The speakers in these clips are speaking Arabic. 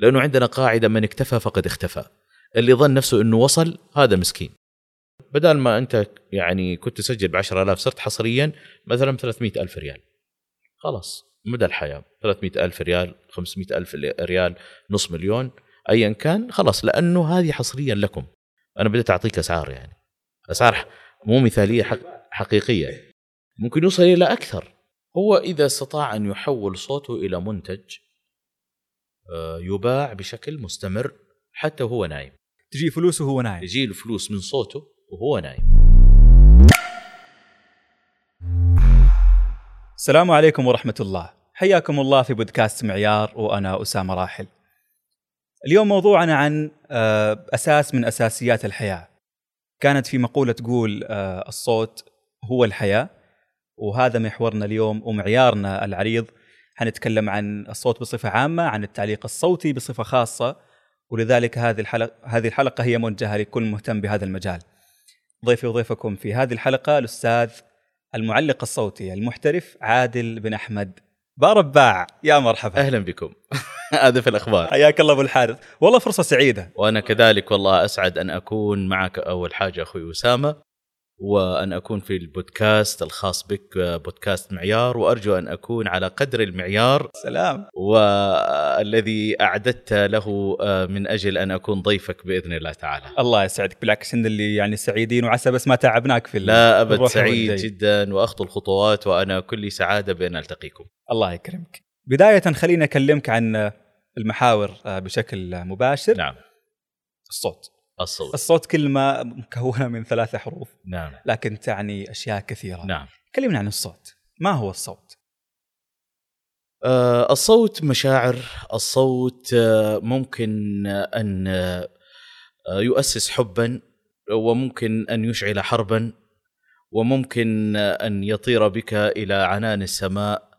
لأنه عندنا قاعدة من اكتفى فقد اختفى. اللي ظن نفسه إنه وصل هذا مسكين. بدل ما أنت يعني كنت تسجل ب 10000 صرت حصريا مثلا 300 ألف ريال. خلاص مدى الحياة. 300 ألف ريال 500 ألف ريال نص مليون ايا كان خلاص لأنه هذه حصريا لكم. أنا بديت أعطيك أسعار يعني. أسعار مو مثالية حق حقيقية. ممكن يوصل إلى أكثر. هو إذا استطاع أن يحول صوته إلى منتج يباع بشكل مستمر حتى وهو نايم. تجي فلوس وهو نايم. يجي له فلوس من صوته وهو نايم. السلام عليكم ورحمة الله. حياكم الله في بودكاست معيار وأنا أسامة راحل. اليوم موضوعنا عن آه، أساس من أساسيات الحياة. كانت في مقولة تقول آه، الصوت هو الحياة وهذا محورنا اليوم ومعيارنا العريض حنتكلم عن الصوت بصفة عامة عن التعليق الصوتي بصفة خاصة ولذلك هذه الحلقة هذه الحلقة هي موجهة لكل مهتم بهذا المجال. ضيفي وضيفكم في هذه الحلقة الأستاذ المعلق الصوتي المحترف عادل بن أحمد بارباع. يا مرحبا. أهلا بكم. هذا في الأخبار. حياك الله أبو الحارث. والله فرصة سعيدة. وأنا كذلك والله أسعد أن أكون معك أول حاجة أخوي أسامة. وأن أكون في البودكاست الخاص بك بودكاست معيار وأرجو أن أكون على قدر المعيار. سلام. والذي أعددت له آه، من أجل أن أكون ضيفك بإذن الله تعالى. الله يسعدك بالعكس إن اللي يعني سعيدين وعسى بس ما تعبناك في لا أبد سعيد والجاي. جدا وأخطو الخطوات وأنا كل سعادة بأن ألتقيكم. الله يكرمك. بداية خليني أكلمك عن المحاور آه، بشكل مباشر. نعم. الصوت. الصوت. الصوت كلمة مكونة من ثلاثة حروف. نعم. لكن تعني أشياء كثيرة. نعم. كلمنا عن الصوت. ما هو الصوت؟ آه الصوت مشاعر الصوت آه ممكن أن آه يؤسس حبا وممكن أن يشعل حربا وممكن أن يطير بك إلى عنان السماء.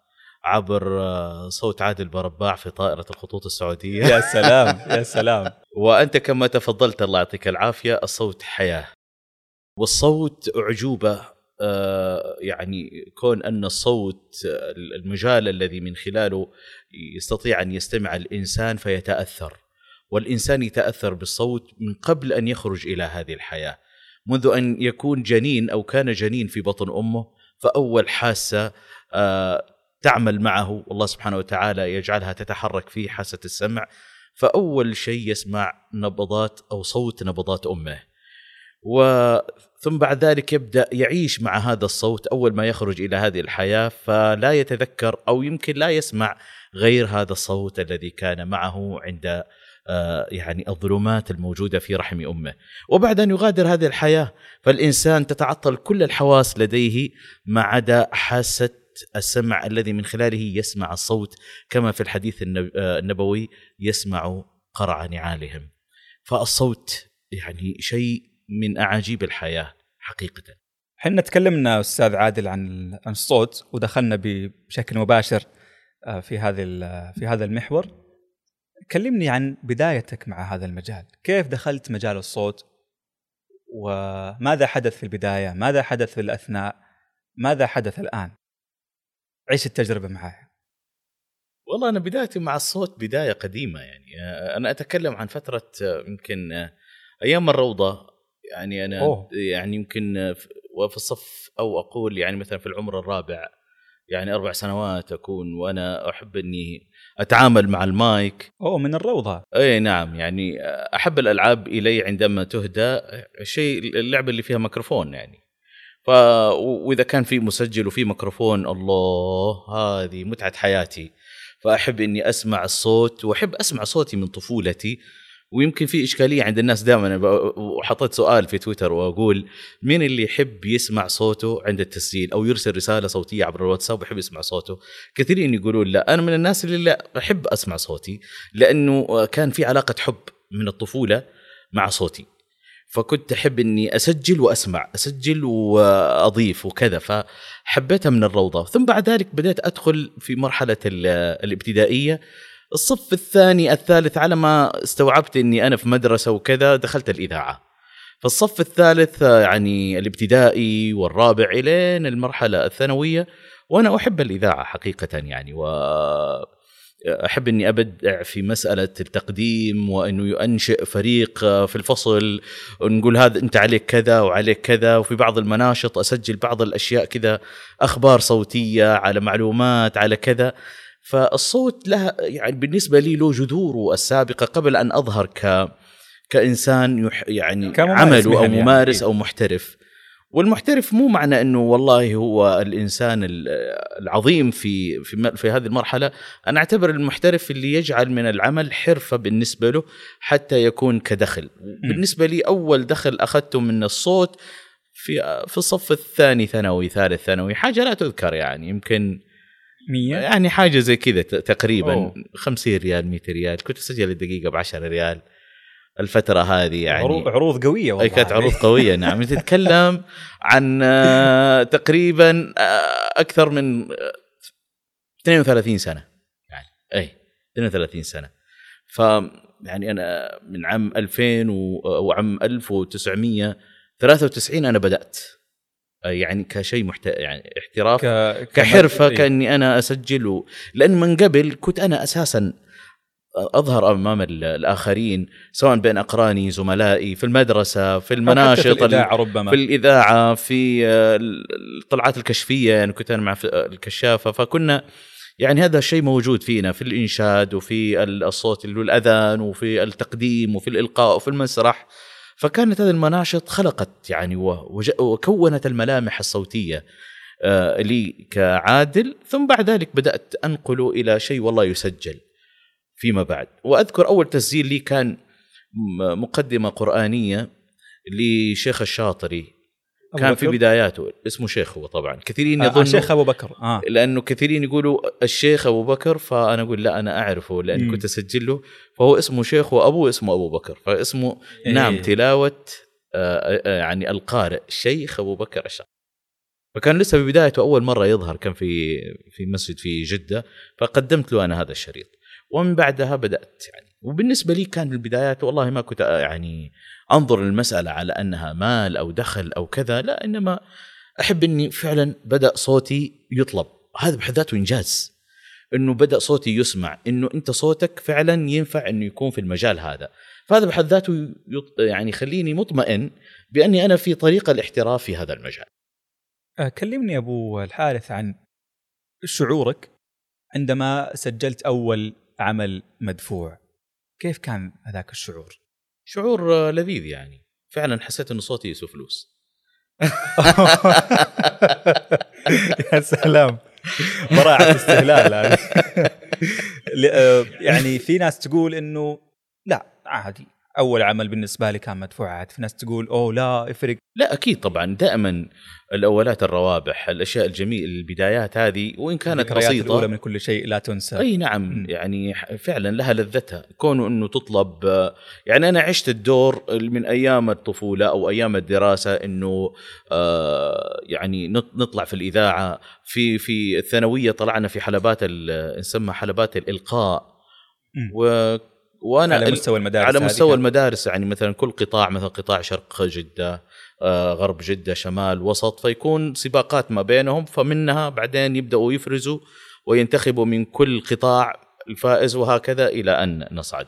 عبر آه، صوت عادل برباع في طائرة الخطوط السعودية. يا سلام يا سلام. وأنت كما تفضلت الله يعطيك العافية الصوت حياة. والصوت أعجوبة آه، يعني كون أن الصوت المجال الذي من خلاله يستطيع أن يستمع الإنسان فيتأثر. والإنسان يتأثر بالصوت من قبل أن يخرج إلى هذه الحياة. منذ أن يكون جنين أو كان جنين في بطن أمه فأول حاسة آه، تعمل معه والله سبحانه وتعالى يجعلها تتحرك في حاسة السمع. فأول شيء يسمع نبضات أو صوت نبضات أمه. وثم بعد ذلك يبدأ يعيش مع هذا الصوت أول ما يخرج إلى هذه الحياة فلا يتذكر أو يمكن لا يسمع غير هذا الصوت الذي كان معه عند آه، يعني الظلمات الموجودة في رحم أمه. وبعد أن يغادر هذه الحياة فالإنسان تتعطل كل الحواس لديه ما عدا حاسة السمع الذي من خلاله يسمع الصوت كما في الحديث آه، النبوي يسمع قرع نعالهم. فالصوت يعني شيء من أعاجيب الحياة حقيقة. إحنا تكلمنا أستاذ عادل عن عن الصوت ودخلنا بشكل مباشر آه، في هذه في هذا المحور. كلمني عن بدايتك مع هذا المجال. كيف دخلت مجال الصوت؟ وماذا حدث في البداية؟ ماذا حدث في الأثناء؟ ماذا حدث الآن؟ عيش التجربة معايا والله أنا بدايتي مع الصوت بداية قديمة يعني. أنا أتكلم عن فترة يمكن أيام الروضة. يعني أنا أوه. يعني يمكن في الصف أو أقول يعني مثلا في العمر الرابع يعني أربع سنوات أكون وأنا أحب إني أتعامل مع المايك. أوه من الروضة. إي نعم يعني أحب الألعاب إلي عندما تهدى شيء اللعبة اللي فيها ميكروفون يعني. ف وإذا كان في مسجل وفي ميكروفون الله هذه متعة حياتي. فأحب إني أسمع الصوت وأحب أسمع صوتي من طفولتي. ويمكن في إشكالية عند الناس دائما وحطيت سؤال في تويتر وأقول مين اللي يحب يسمع صوته عند التسجيل؟ أو يرسل رسالة صوتية عبر الواتساب ويحب يسمع صوته. كثيرين يقولون لا أنا من الناس اللي لا أحب أسمع صوتي لأنه كان في علاقة حب من الطفولة مع صوتي. فكنت أحب إني أسجل وأسمع أسجل وأضيف وكذا فحبيتها من الروضة. ثم بعد ذلك بديت أدخل في مرحلة الابتدائية. الصف الثاني الثالث على ما استوعبت إني أنا في مدرسة وكذا دخلت الإذاعة. فالصف الثالث يعني الابتدائي والرابع إلين المرحلة الثانوية وأنا أحب الإذاعة حقيقة يعني و أحب أني أبدع في مسألة التقديم وأنه انشئ فريق في الفصل ونقول هذا أنت عليك كذا وعليك كذا وفي بعض المناشط أسجل بعض الأشياء كذا أخبار صوتية على معلومات على كذا. فالصوت له يعني بالنسبة لي له جذوره السابقة قبل أن أظهر ك كإنسان يح يعني عمله أو ممارس أو محترف. والمحترف مو معنى إنه والله هو الإنسان العظيم في في في هذه المرحلة. أنا أعتبر المحترف اللي يجعل من العمل حرفة بالنسبة له حتى يكون كدخل. بالنسبة لي أول دخل أخذته من الصوت في في الصف الثاني ثانوي ثالث ثانوي. حاجة لا تذكر يعني يمكن 100 يعني حاجة زي كذا تقريبا. أوه. 50 ريال 100 ريال كنت أسجل الدقيقة ب 10 ريال. الفترة هذه يعني. عروض قوية والله كانت عروض قوية نعم. تتكلم عن آه، تقريبا آه، أكثر من 32 آه، سنة. يعني. أي 32 سنة. ف يعني أنا من عام 2000 وعام 1993 أنا بدأت. يعني كشيء محت... يعني احتراف ك... كحرفة كأني أنا أسجل لأن من قبل كنت أنا أساسا أظهر أمام الآخرين سواء بين أقراني زملائي في المدرسة في المناشط في الإذاعة ربما. في الإذاعة في الطلعات الكشفية يعني كنت أنا مع الكشافة فكنا يعني هذا الشيء موجود فينا في الإنشاد وفي الصوت اللي الاذان وفي التقديم وفي الإلقاء وفي المسرح. فكانت هذه المناشط خلقت يعني وكونت الملامح الصوتية آه، لي كعادل. ثم بعد ذلك بدأت أنقل إلى شيء والله يسجل. فيما بعد. وأذكر أول تسجيل لي كان مقدمة قرآنية لشيخ الشاطري. كان في بداياته. اسمه شيخ هو طبعا. كثيرين آه، يظنوا آه شيخ أبو بكر. آه. لأنه كثيرين يقولوا الشيخ أبو بكر فأنا أقول لا أنا أعرفه لأن كنت اسجل له فهو اسمه شيخ وأبوه اسمه أبو بكر. فاسمه إيه. نعم تلاوة آه, آه، يعني القارئ الشيخ أبو بكر الشاطري. فكان لسه في بدايته أول مرة يظهر كان في في مسجد في جدة فقدمت له أنا هذا الشريط. ومن بعدها بدأت يعني. وبالنسبة لي كان البدايات والله ما كنت يعني أنظر للمساله على أنها مال أو دخل أو كذا لا إنما أحب إني فعلا بدأ صوتي يطلب. هذا بحد ذاته إنجاز. إنه بدأ صوتي يسمع. إنه أنت صوتك فعلا ينفع إنه يكون في المجال هذا. فهذا بحد ذاته يعني يخليني مطمئن بأني أنا في طريق الاحتراف في هذا المجال. أه، كلمني أبو الحارث عن شعورك عندما سجلت أول عمل مدفوع. كيف كان هذاك الشعور؟ شعور لذيذ يعني. فعلا حسيت إنه صوتي يسوى فلوس. يا سلام. براعة استهلال هذه. يعني في ناس تقول إنه لا عادي. أول عمل بالنسبة لي كان مدفوعات. في ناس تقول أوه لا يفرق لا أكيد طبعا. دائما الأولات الروابح الأشياء الجميلة البدايات هذه وإن كانت بسيطه الأولى من كل شيء لا تنسى. أي نعم م. يعني فعلا لها لذتها. كونه إنه تطلب يعني أنا عشت الدور من أيام الطفولة أو أيام الدراسة إنه آه يعني نطلع في الإذاعة. في في الثانوية طلعنا في حلبات نسمى حلبات الإلقاء. و وأنا على مستوى المدارس على مستوى المدارس يعني مثلا كل قطاع مثلا قطاع شرق جدة آه، غرب جدة شمال وسط فيكون سباقات ما بينهم فمنها بعدين يبدأوا يفرزوا وينتخبوا من كل قطاع الفائز وهكذا إلى أن نصعد.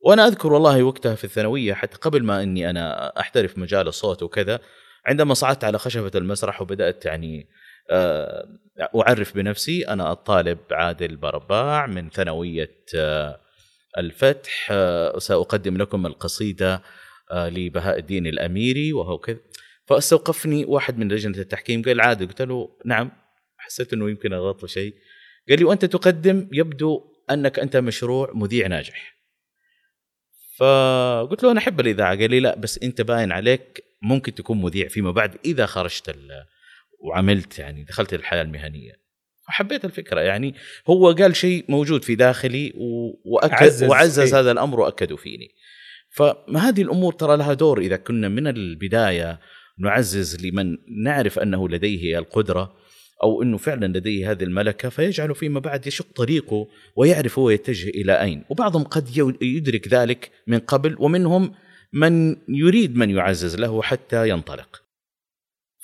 وأنا أذكر والله وقتها في الثانوية حتى قبل ما إني أنا أحترف مجال الصوت وكذا عندما صعدت على خشبة المسرح وبدأت يعني آه، أعرف بنفسي أنا الطالب عادل برباع من ثانوية آه، الفتح آه، سأقدم لكم القصيدة آه، لبهاء الدين الأميري وهو كذا فاستوقفني واحد من لجنة التحكيم قال عادي. قلت له نعم. حسيت أنه يمكن أغلط شيء. قال لي وأنت تقدم يبدو أنك أنت مشروع مذيع ناجح. فقلت له أنا أحب الإذاعة. قال لي لا بس أنت باين عليك ممكن تكون مذيع فيما بعد إذا خرجت وعملت يعني دخلت الحياة المهنية. فحبيت الفكرة يعني هو قال شيء موجود في داخلي واكد عزز وعزز إيه؟ هذا الأمر وأكدوا فيني فهذه الأمور ترى لها دور إذا كنا من البداية نعزز لمن نعرف أنه لديه القدرة أو إنه فعلا لديه هذه الملكة فيجعل فيما بعد يشق طريقه ويعرف هو يتجه إلى أين، وبعضهم قد يدرك ذلك من قبل ومنهم من يريد من يعزز له حتى ينطلق.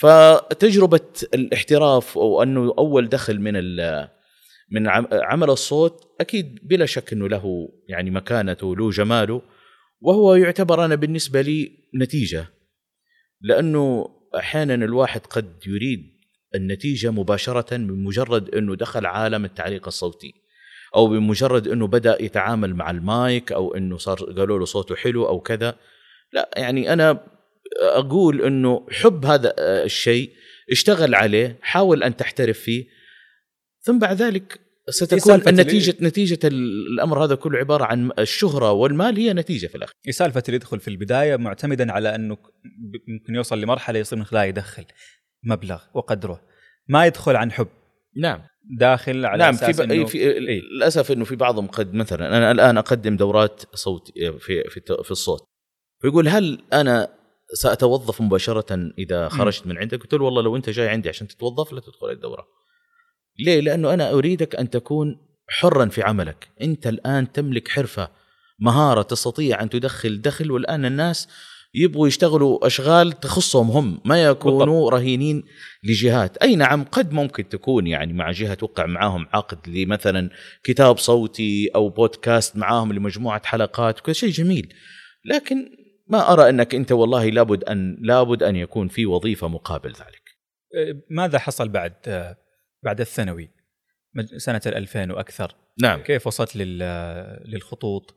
فتجربة الاحتراف أو أنه أول دخل من من عم- عمل الصوت أكيد بلا شك إنه له يعني مكانته له جماله وهو يعتبر أنا بالنسبة لي نتيجة. لأنه أحيانا الواحد قد يريد النتيجة مباشرة بمجرد إنه دخل عالم التعليق الصوتي أو بمجرد إنه بدأ يتعامل مع المايك أو إنه صار قالوا له صوته حلو أو كذا. لا يعني أنا أقول إنه حب هذا الشيء اشتغل عليه حاول أن تحترف فيه. ثم بعد ذلك ستكون سالفة النتيجه نتيجة الأمر هذا كله عبارة عن الشهرة والمال هي نتيجة في الاخير هي سالفه اللي يدخل في البداية معتمدا على انه ب- ممكن يوصل لمرحلة يصير من خلالها يدخل مبلغ وقدره. ما يدخل عن حب. نعم. داخل على نعم أساس في, ب... إنه في إيه. للأسف إنه في بعضهم قد مثلا أنا الآن أقدم دورات صوت في في الت- في الصوت. فيقول هل أنا سأتوظف مباشرة إذا خرجت من عندك؟ قلت له والله لو أنت جاي عندي عشان تتوظف لا تدخل الدورة. ليه؟ لأنه أنا أريدك أن تكون حرا في عملك، أنت الآن تملك حرفة مهارة تستطيع أن تدخل دخل والآن الناس يبغوا يشتغلوا أشغال تخصهم هم ما يكونوا بالضبط. رهينين لجهات أي نعم قد ممكن تكون يعني مع جهة توقع معاهم عقد لمثلا كتاب صوتي أو بودكاست معاهم لمجموعة حلقات كل شيء جميل لكن ما أرى أنك أنت والله لابد ان لابد أن يكون في وظيفة مقابل ذلك. آه، ماذا حصل بعد آه، بعد الثانوي؟ سنة ال 2000 وأكثر. نعم. كيف وصلت لل للخطوط؟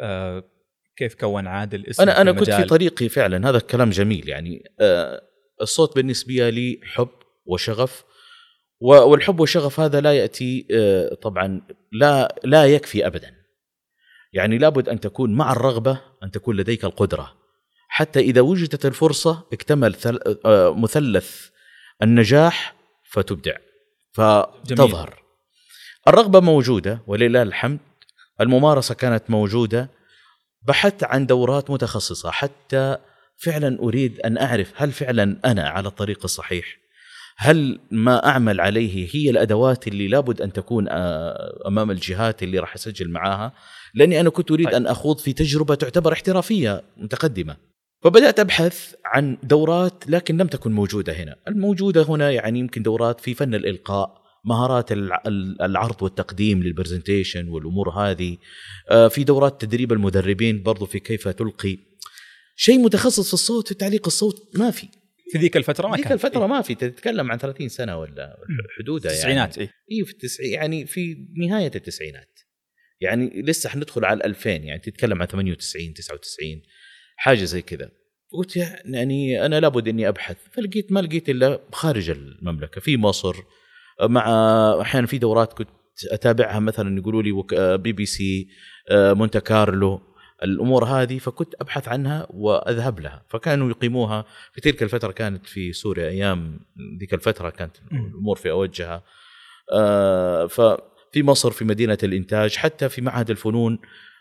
آه، كيف كون عادل اسم أنا أنا كنت في؟ طريقي فعلا. هذا الكلام جميل يعني. الصوت بالنسبة لي حب وشغف والحب والشغف هذا لا يأتي طبعا لا لا يكفي ابدا. يعني لابد أن تكون مع الرغبة أن تكون لديك القدرة. حتى إذا وجدت الفرصة اكتمل ثل- آه مثلث النجاح فتبدع. فتظهر. الرغبة موجودة ولله الحمد. الممارسة كانت موجودة. بحثت عن دورات متخصصة. حتى فعلا أريد أن أعرف هل فعلا أنا على الطريق الصحيح؟ هل ما أعمل عليه هي الأدوات اللي لابد أن تكون آه، أمام الجهات اللي راح أسجل معاها؟ لاني أنا كنت اريد طيب. ان اخوض في تجربة تعتبر احترافية متقدمة. فبدات أبحث عن دورات لكن لم تكن موجودة هنا، الموجودة هنا يعني يمكن دورات في فن الإلقاء، مهارات الع- العرض والتقديم للبرزنتيشن والأمور هذه. آه، في دورات تدريب المدربين برضو في كيف تلقي. شيء متخصص في الصوت في تعليق الصوت ما في. في ذيك الفترة ما ذيك كان. الفترة ما في. تتكلم عن 30 سنة ولا حدودها يعني. التسعينات إيه. اي في التسعين يعني في نهاية التسعينات. يعني لسه حندخل على ال 2000 يعني تتكلم عن 98 99 حاجة زي كذا. قلت يعني أنا لابد إني أبحث. فلقيت ما لقيت إلا خارج المملكة في مصر مع أحيانا في دورات كنت أتابعها مثلا يقولوا لي بي بي سي مونت كارلو الأمور هذه فكنت أبحث عنها وأذهب لها. فكانوا يقيموها في تلك الفترة كانت في سوريا أيام ذيك الفترة كانت. الأمور في أوجها. آه، ففي مصر في مدينة الإنتاج حتى في معهد الفنون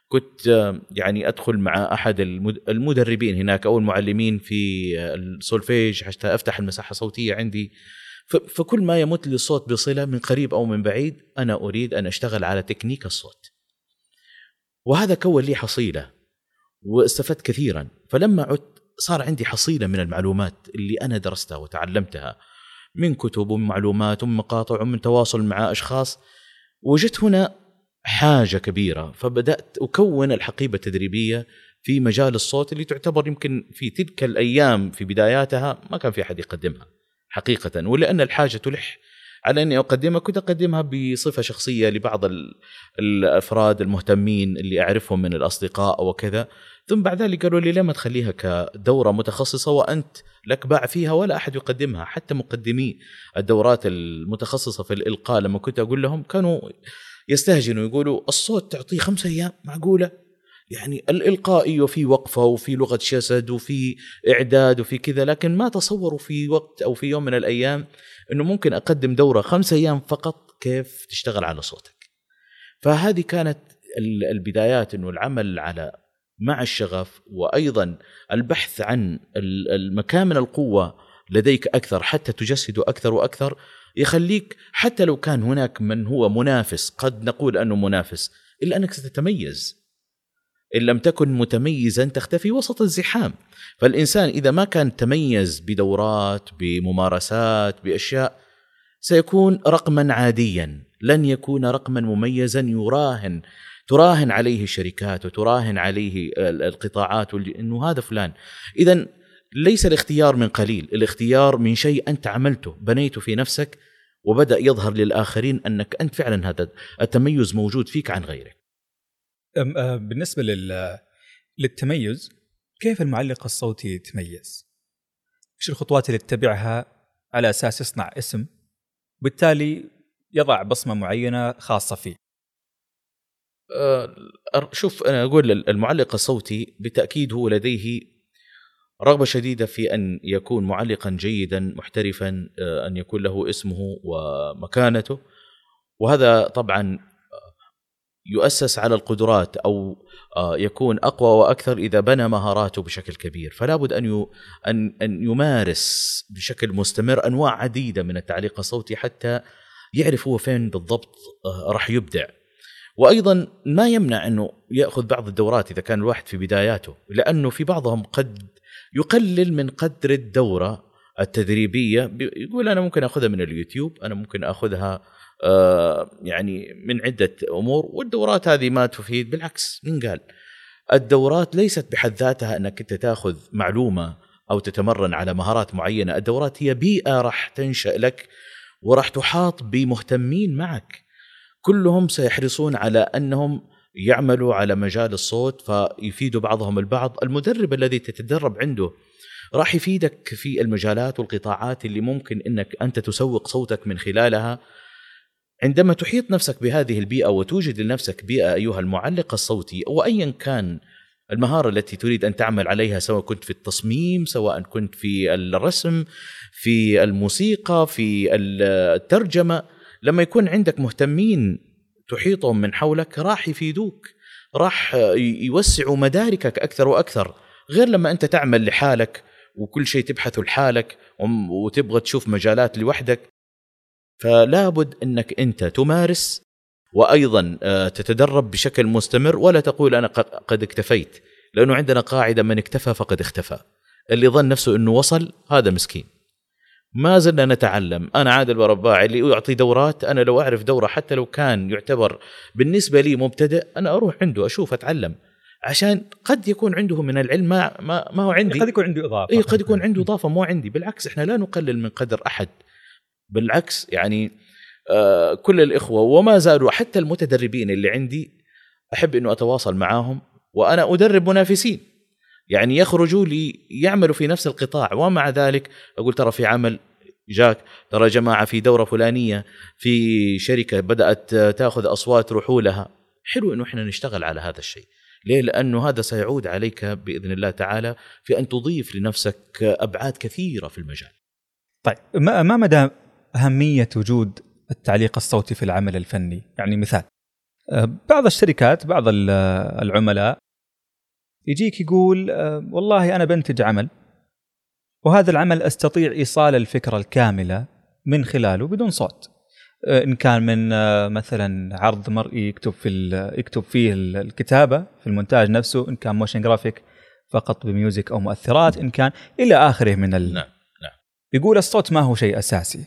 كنت يعني أدخل مع أحد المد- المدربين هناك أو المعلمين في السولفيج حتى أفتح المساحة الصوتية عندي. فكل ما يمت للصوت بصلة من قريب أو من بعيد أنا أريد أن أشتغل على تكنيك الصوت. وهذا كون لي حصيلة واستفدت كثيرا. فلما عدت صار عندي حصيلة من المعلومات اللي أنا درستها وتعلمتها من كتب ومن معلومات ومن مقاطع ومن تواصل مع أشخاص. وجدت هنا حاجة كبيرة. فبدأت أكون الحقيبة التدريبية في مجال الصوت اللي تعتبر يمكن في تلك الأيام في بداياتها ما كان في أحد يقدمها حقيقة. ولأن الحاجة تلح على أني أقدمها كنت أقدمها بصفة شخصية لبعض ال- الأفراد المهتمين اللي أعرفهم من الأصدقاء وكذا ثم بعد ذلك قالوا لي ليه ما تخليها كدورة متخصصة وأنت لك باع فيها ولا أحد يقدمها حتى مقدمي الدورات المتخصصة في الإلقاء لما كنت أقول لهم كانوا يستهجنوا يقولوا الصوت تعطيه خمسة أيام معقولة؟ يعني الإلقاء أيوه في وقفة وفي لغة جسد وفي إعداد وفي كذا لكن ما تصوروا في وقت أو في يوم من الأيام إنه ممكن أقدم دورة خمسة أيام فقط كيف تشتغل على صوتك. فهذه كانت ال- البدايات إنه العمل على مع الشغف وأيضا البحث عن المكامن القوة لديك أكثر حتى تجسده أكثر وأكثر يخليك حتى لو كان هناك من هو منافس قد نقول أنه منافس إلا أنك ستتميز إن لم تكن متميزا تختفي وسط الزحام. فالإنسان إذا ما كان تميز بدورات بممارسات بأشياء سيكون رقما عاديا. لن يكون رقما مميزا يراهن تراهن عليه الشركات وتراهن عليه القطاعات إنه هذا فلان. اذا ليس الاختيار من قليل الاختيار من شيء أنت عملته بنيته في نفسك وبدأ يظهر للآخرين أنك أنت فعلا هذا التميز موجود فيك عن غيرك. بالنسبة لل للتميز كيف المعلق الصوتي يتميز؟ إيش الخطوات اللي تتبعها على أساس يصنع اسم؟ بالتالي يضع بصمة معينة خاصة فيه. أه شوف أنا أقول المعلق الصوتي بالتاكيد هو لديه رغبة شديدة في أن يكون معلقا جيدا محترفا أه، أن يكون له اسمه ومكانته. وهذا طبعا يؤسس على القدرات أو أه، يكون أقوى وأكثر إذا بنى مهاراته بشكل كبير. فلا بد أن أن أن يمارس بشكل مستمر أنواع عديدة من التعليق الصوتي حتى يعرف هو فين بالضبط أه، راح يبدع. وأيضا ما يمنع أنه يأخذ بعض الدورات إذا كان الواحد في بداياته لأنه في بعضهم قد يقلل من قدر الدورة التدريبية. يقول أنا ممكن أخذها من اليوتيوب أنا ممكن أخذها آه يعني من عدة أمور والدورات هذه ما تفيد بالعكس من قال الدورات ليست بحد ذاتها أنك أنت تأخذ معلومة أو تتمرن على مهارات معينة الدورات هي بيئة راح تنشأ لك وراح تحاط بمهتمين معك. كلهم سيحرصون على أنهم يعملوا على مجال الصوت فيفيدوا بعضهم البعض. المدرب الذي تتدرب عنده راح يفيدك في المجالات والقطاعات اللي ممكن أنك أنت تسوق صوتك من خلالها. عندما تحيط نفسك بهذه البيئة وتوجد لنفسك بيئة أيها المعلق الصوتي أو ايا كان المهارة التي تريد أن تعمل عليها سواء كنت في التصميم سواء كنت في الرسم في الموسيقى في الترجمة لما يكون عندك مهتمين تحيطهم من حولك راح يفيدوك راح يوسعوا مداركك أكثر وأكثر غير لما أنت تعمل لحالك وكل شيء تبحثه لحالك وتبغى تشوف مجالات لوحدك. فلا بد أنك أنت تمارس وأيضا آه، تتدرب بشكل مستمر ولا تقول أنا قد اكتفيت لأنه عندنا قاعدة من اكتفى فقد اختفى. اللي ظن نفسه إنه وصل هذا مسكين. ما زلنا نتعلم. أنا عادل برباعي اللي يعطي دورات أنا لو أعرف دورة حتى لو كان يعتبر بالنسبة لي مبتدئ أنا أروح عنده أشوف أتعلم. عشان قد يكون عنده من العلم ما ما, ما هو عندي. قد يكون عنده إضافة. إي قد يكون عنده إضافة مو عندي. بالعكس إحنا لا نقلل من قدر أحد. بالعكس يعني آه كل الإخوة وما زالوا حتى المتدربين اللي عندي أحب إنه أتواصل معاهم وأنا أدرب منافسين. يعني يخرجوا لي يعملوا في نفس القطاع ومع ذلك أقول ترى في عمل جاك ترى يا جماعة في دورة فلانية في شركة بدأت تأخذ أصوات روحوا لها. حلو إنه إحنا نشتغل على هذا الشيء. ليه؟ لأنه هذا سيعود عليك بإذن الله تعالى في أن تضيف لنفسك أبعاد كثيرة في المجال. طيب ما مدى أهمية وجود التعليق الصوتي في العمل الفني. يعني مثال أه، بعض الشركات بعض العملاء يجيك يقول أه، والله أنا بنتج عمل وهذا العمل أستطيع إيصال الفكرة الكاملة من خلاله بدون صوت. أه، إن كان من مثلا عرض مرئي يكتب في يكتب فيه الكتابة في المونتاج نفسه إن كان motion graphic فقط ب music أو مؤثرات إن كان إلى آخره من ال... نعم نعم. يقول الصوت ما هو شيء أساسي.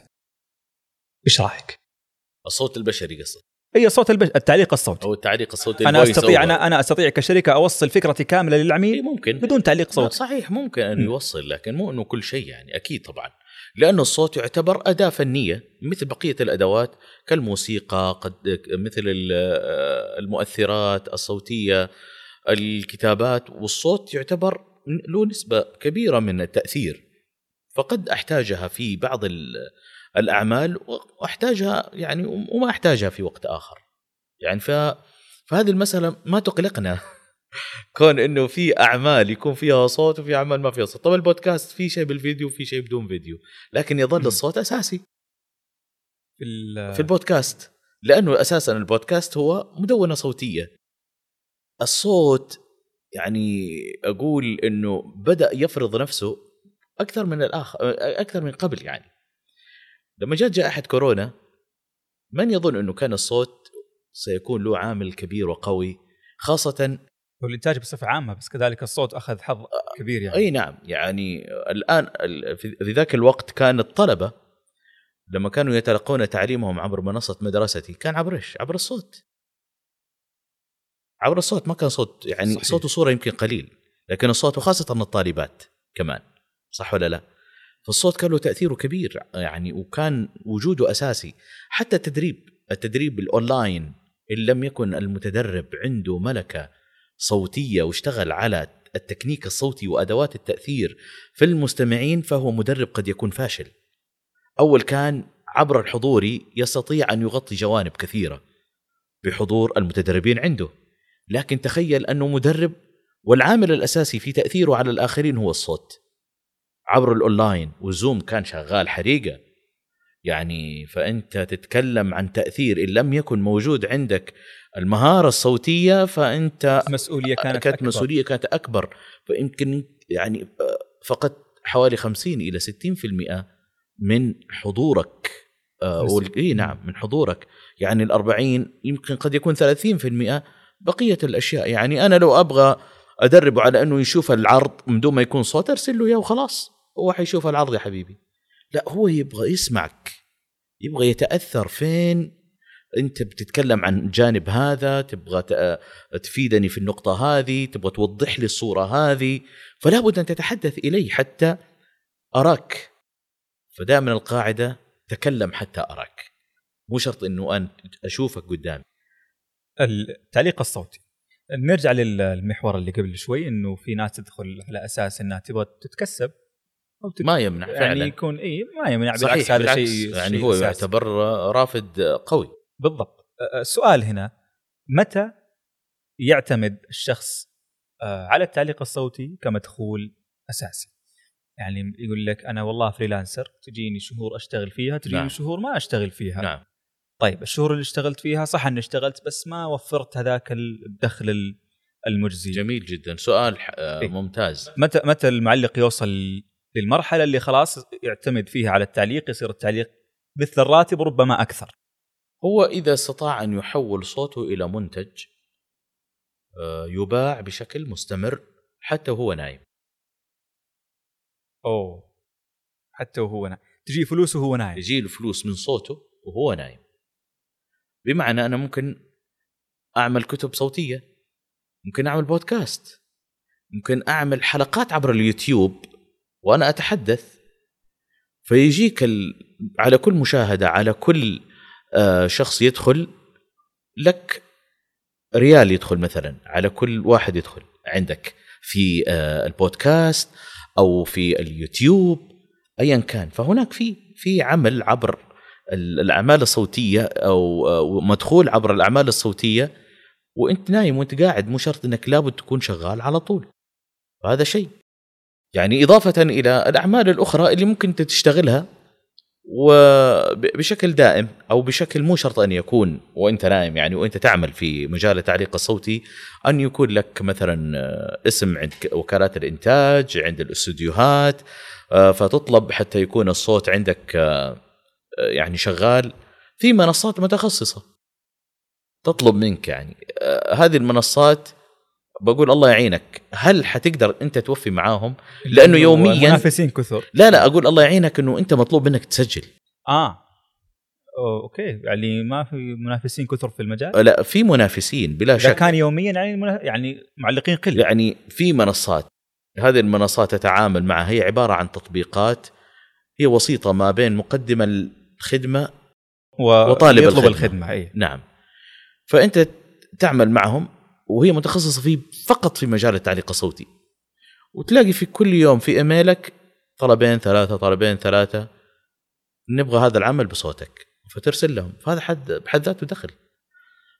إيش رايك؟ الصوت البشري قصدك إي صوت البش... التعليق الصوتي. أو التعليق الصوتي أنا أستطيع أنا أنا أستطيع كشركة أوصل فكرتي كاملة للعميل إيه ممكن. بدون تعليق صوتي. صحيح ممكن ان يوصل لكن مو إنه كل شيء يعني أكيد طبعا. لأنه الصوت يعتبر أداة فنية مثل بقية الأدوات كالموسيقى قد مثل المؤثرات الصوتية الكتابات والصوت يعتبر له نسبة كبيرة من التأثير. فقد أحتاجها في بعض الأعمال وأحتاجها يعني وما أحتاجها في وقت آخر. يعني ف فهذه المسألة ما تقلقنا. كون إنه في أعمال يكون فيها صوت وفي أعمال ما فيها صوت. طبعا البودكاست في شيء بالفيديو وفي شيء بدون فيديو. لكن يظل الصوت أساسي. في في البودكاست. لأنه أساسا البودكاست هو مدونة صوتية. الصوت يعني أقول إنه بدأ يفرض نفسه أكثر من الآخر أكثر من قبل يعني. لما جاءت جائحة كورونا من يظن أنه كان الصوت سيكون له عامل كبير وقوي خاصة والإنتاج بصفة عامة بس كذلك الصوت أخذ حظ كبير يعني أي نعم يعني الآن في ذاك الوقت كان الطلبة لما كانوا يتلقون تعليمهم عبر منصة مدرستي كان عبر إيش؟ عبر الصوت عبر الصوت ما كان صوت يعني صحيح. صوت وصورة يمكن قليل لكن الصوت وخاصة الطالبات كمان صح ولا لا؟ فالصوت كان له تأثيره كبير يعني وكان وجوده أساسي حتى التدريب التدريب الأونلاين إن لم يكن المتدرب عنده ملكة صوتية واشتغل على التكنيك الصوتي وأدوات التأثير في المستمعين فهو مدرب قد يكون فاشل. أول كان عبر الحضوري يستطيع أن يغطي جوانب كثيرة بحضور المتدربين عنده. لكن تخيل أنه مدرب والعامل الأساسي في تأثيره على الآخرين هو الصوت. عبر الأونلاين والزوم كان شغال حريقة. يعني فأنت تتكلم عن تأثير إن لم يكن موجود عندك المهارة الصوتية فأنت مسؤولية كانت, كانت أكبر. مسؤولية كانت أكبر. فيمكن يعني فقدت حوالي 50 إلى 60% من حضورك. آه، اي نعم من حضورك. يعني ال 40 يمكن قد يكون 30% بقية الأشياء. يعني أنا لو أبغى ادربه على أنه يشوف العرض من دون ما يكون صوت أرسل له إياه وخلاص. هو حيشوف العرض يا حبيبي. لا هو يبغى يسمعك. يبغى يتأثر فين؟ أنت بتتكلم عن جانب هذا تبغى ت- تفيدني في النقطة هذه تبغى توضح لي الصورة هذه. فلا بد أن تتحدث الي حتى أراك. فدائما القاعدة تكلم حتى أراك. مو شرط إنه أنا أشوفك قدامي. التعليق الصوتي. نرجع للمحور اللي قبل شوي إنه في ناس تدخل على أساس إنها تبغى تتكسب. ما يمنع يعني فعلا. يكون إي ما يمنع صحيح بالعكس هذا شيء يعني هو. يعتبر رافد قوي. بالضبط. السؤال هنا متى يعتمد الشخص أه، على التعليق الصوتي كمدخول أساسي؟ يعني يقول لك أنا والله فريلانسر تجيني شهور أشتغل فيها تجيني نعم. شهور ما أشتغل فيها. نعم. طيب الشهور اللي اشتغلت فيها صح إني اشتغلت بس ما وفرت هذاك الدخل ال- المجزي. جميل جدا. سؤال آه، إيه. ممتاز. متى متى المعلق يوصل للمرحله اللي خلاص يعتمد فيها على التعليق يصير التعليق مثل الراتب وربما أكثر. هو إذا استطاع أن يحول صوته إلى منتج آه، يباع بشكل مستمر حتى وهو نايم. أوه. حتى وهو نايم. تجي فلوس وهو نايم. يجي له فلوس من صوته وهو نايم. بمعنى أنا ممكن أعمل كتب صوتية ممكن أعمل بودكاست ممكن أعمل حلقات عبر اليوتيوب وأنا أتحدث. فيجيك ال... على كل مشاهدة على كل آه، شخص يدخل لك ريال يدخل مثلا على كل واحد يدخل. عندك في آه، البودكاست أو في اليوتيوب ايا كان. فهناك في في عمل عبر ال- الأعمال الصوتية أو أو مدخول عبر الأعمال الصوتية وأنت نايم وأنت قاعد مو شرط إنك لابد تكون شغال على طول. هذا شيء. يعني إضافة إلى الأعمال الأخرى اللي ممكن انت تشتغلها وبشكل دائم أو بشكل مو شرط أن يكون وأنت نايم يعني وأنت تعمل في مجال التعليق الصوتي أن يكون لك مثلا آه، اسم عند وكالات الإنتاج عند الاستوديوهات آه، فتطلب حتى يكون الصوت عندك آه، يعني شغال في منصات متخصصة. تطلب منك يعني هذه المنصات بقول الله يعينك. هل حتقدر أنت توفي معاهم؟ لأنه يومياً- منافسين كثر. لا لا أقول الله يعينك إنه أنت مطلوب منك تسجل. آه. أوكي. يعني ما في منافسين كثر في المجال؟ لا في منافسين بلا شك. كان يوميا يعني يعني معلقين قلة. يعني في منصات. هذه المنصات تتعامل معها. هي عبارة عن تطبيقات. هي وسيطة ما بين مقدم الخدمة و... وطالب يطلب الخدمة. الخدمة اي نعم. فأنت تعمل معهم. وهي متخصصة في فقط في مجال التعليق الصوتي. وتلاقي في كل يوم في إيميلك طلبين ثلاثة طلبين ثلاثة نبغى هذا العمل بصوتك. فترسل لهم. فهذا حد بحد ذاته دخل.